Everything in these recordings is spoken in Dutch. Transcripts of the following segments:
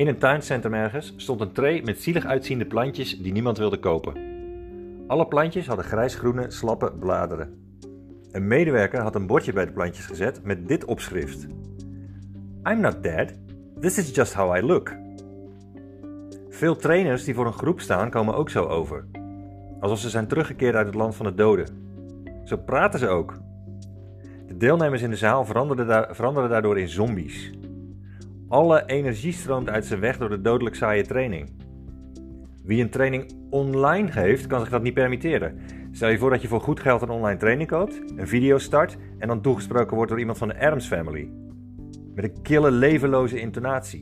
In een tuincentrum ergens stond een tray met zielig uitziende plantjes die niemand wilde kopen. Alle plantjes hadden grijsgroene, slappe bladeren. Een medewerker had een bordje bij de plantjes gezet met dit opschrift: I'm not dead, this is just how I look. Veel trainers die voor een groep staan komen ook zo over. Alsof ze zijn teruggekeerd uit het land van de doden. Zo praten ze ook. De deelnemers in de zaal veranderen, daardoor in zombies. Alle energie stroomt uit zijn weg door de dodelijk saaie training. Wie een training online geeft, kan zich dat niet permitteren. Stel je voor dat je voor goed geld een online training koopt, een video start en dan toegesproken wordt door iemand van de Adams Family. Met een kille, levenloze intonatie.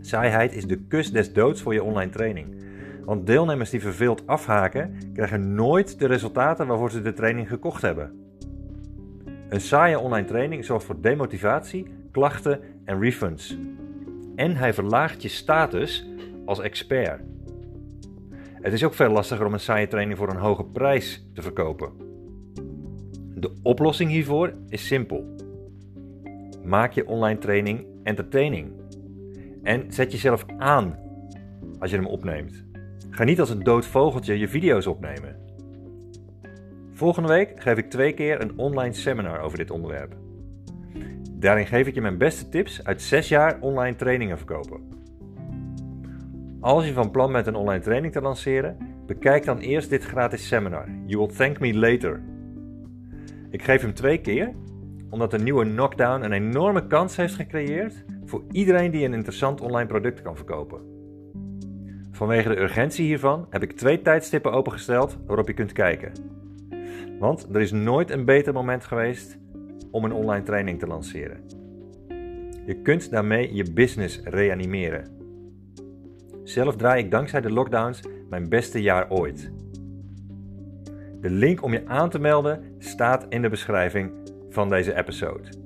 Saaiheid is de kus des doods voor je online training. Want deelnemers die verveeld afhaken, krijgen nooit de resultaten waarvoor ze de training gekocht hebben. Een saaie online training zorgt voor demotivatie, klachten en refunds. En hij verlaagt je status als expert. Het is ook veel lastiger om een saaie training voor een hoge prijs te verkopen. De oplossing hiervoor is simpel. Maak je online training entertaining. En zet jezelf aan als je hem opneemt. Ga niet als een dood vogeltje je video's opnemen. Volgende week geef ik twee keer een online seminar over dit onderwerp. Daarin geef ik je mijn beste tips uit 6 jaar online trainingen verkopen. Als je van plan bent een online training te lanceren, bekijk dan eerst dit gratis seminar. You will thank me later. Ik geef hem twee keer, omdat de nieuwe knockdown een enorme kans heeft gecreëerd voor iedereen die een interessant online product kan verkopen. Vanwege de urgentie hiervan heb ik twee tijdstippen opengesteld waarop je kunt kijken. Want er is nooit een beter moment geweest om een online training te lanceren. Je kunt daarmee je business reanimeren. Zelf draai ik dankzij de lockdowns mijn beste jaar ooit. De link om je aan te melden staat in de beschrijving van deze episode.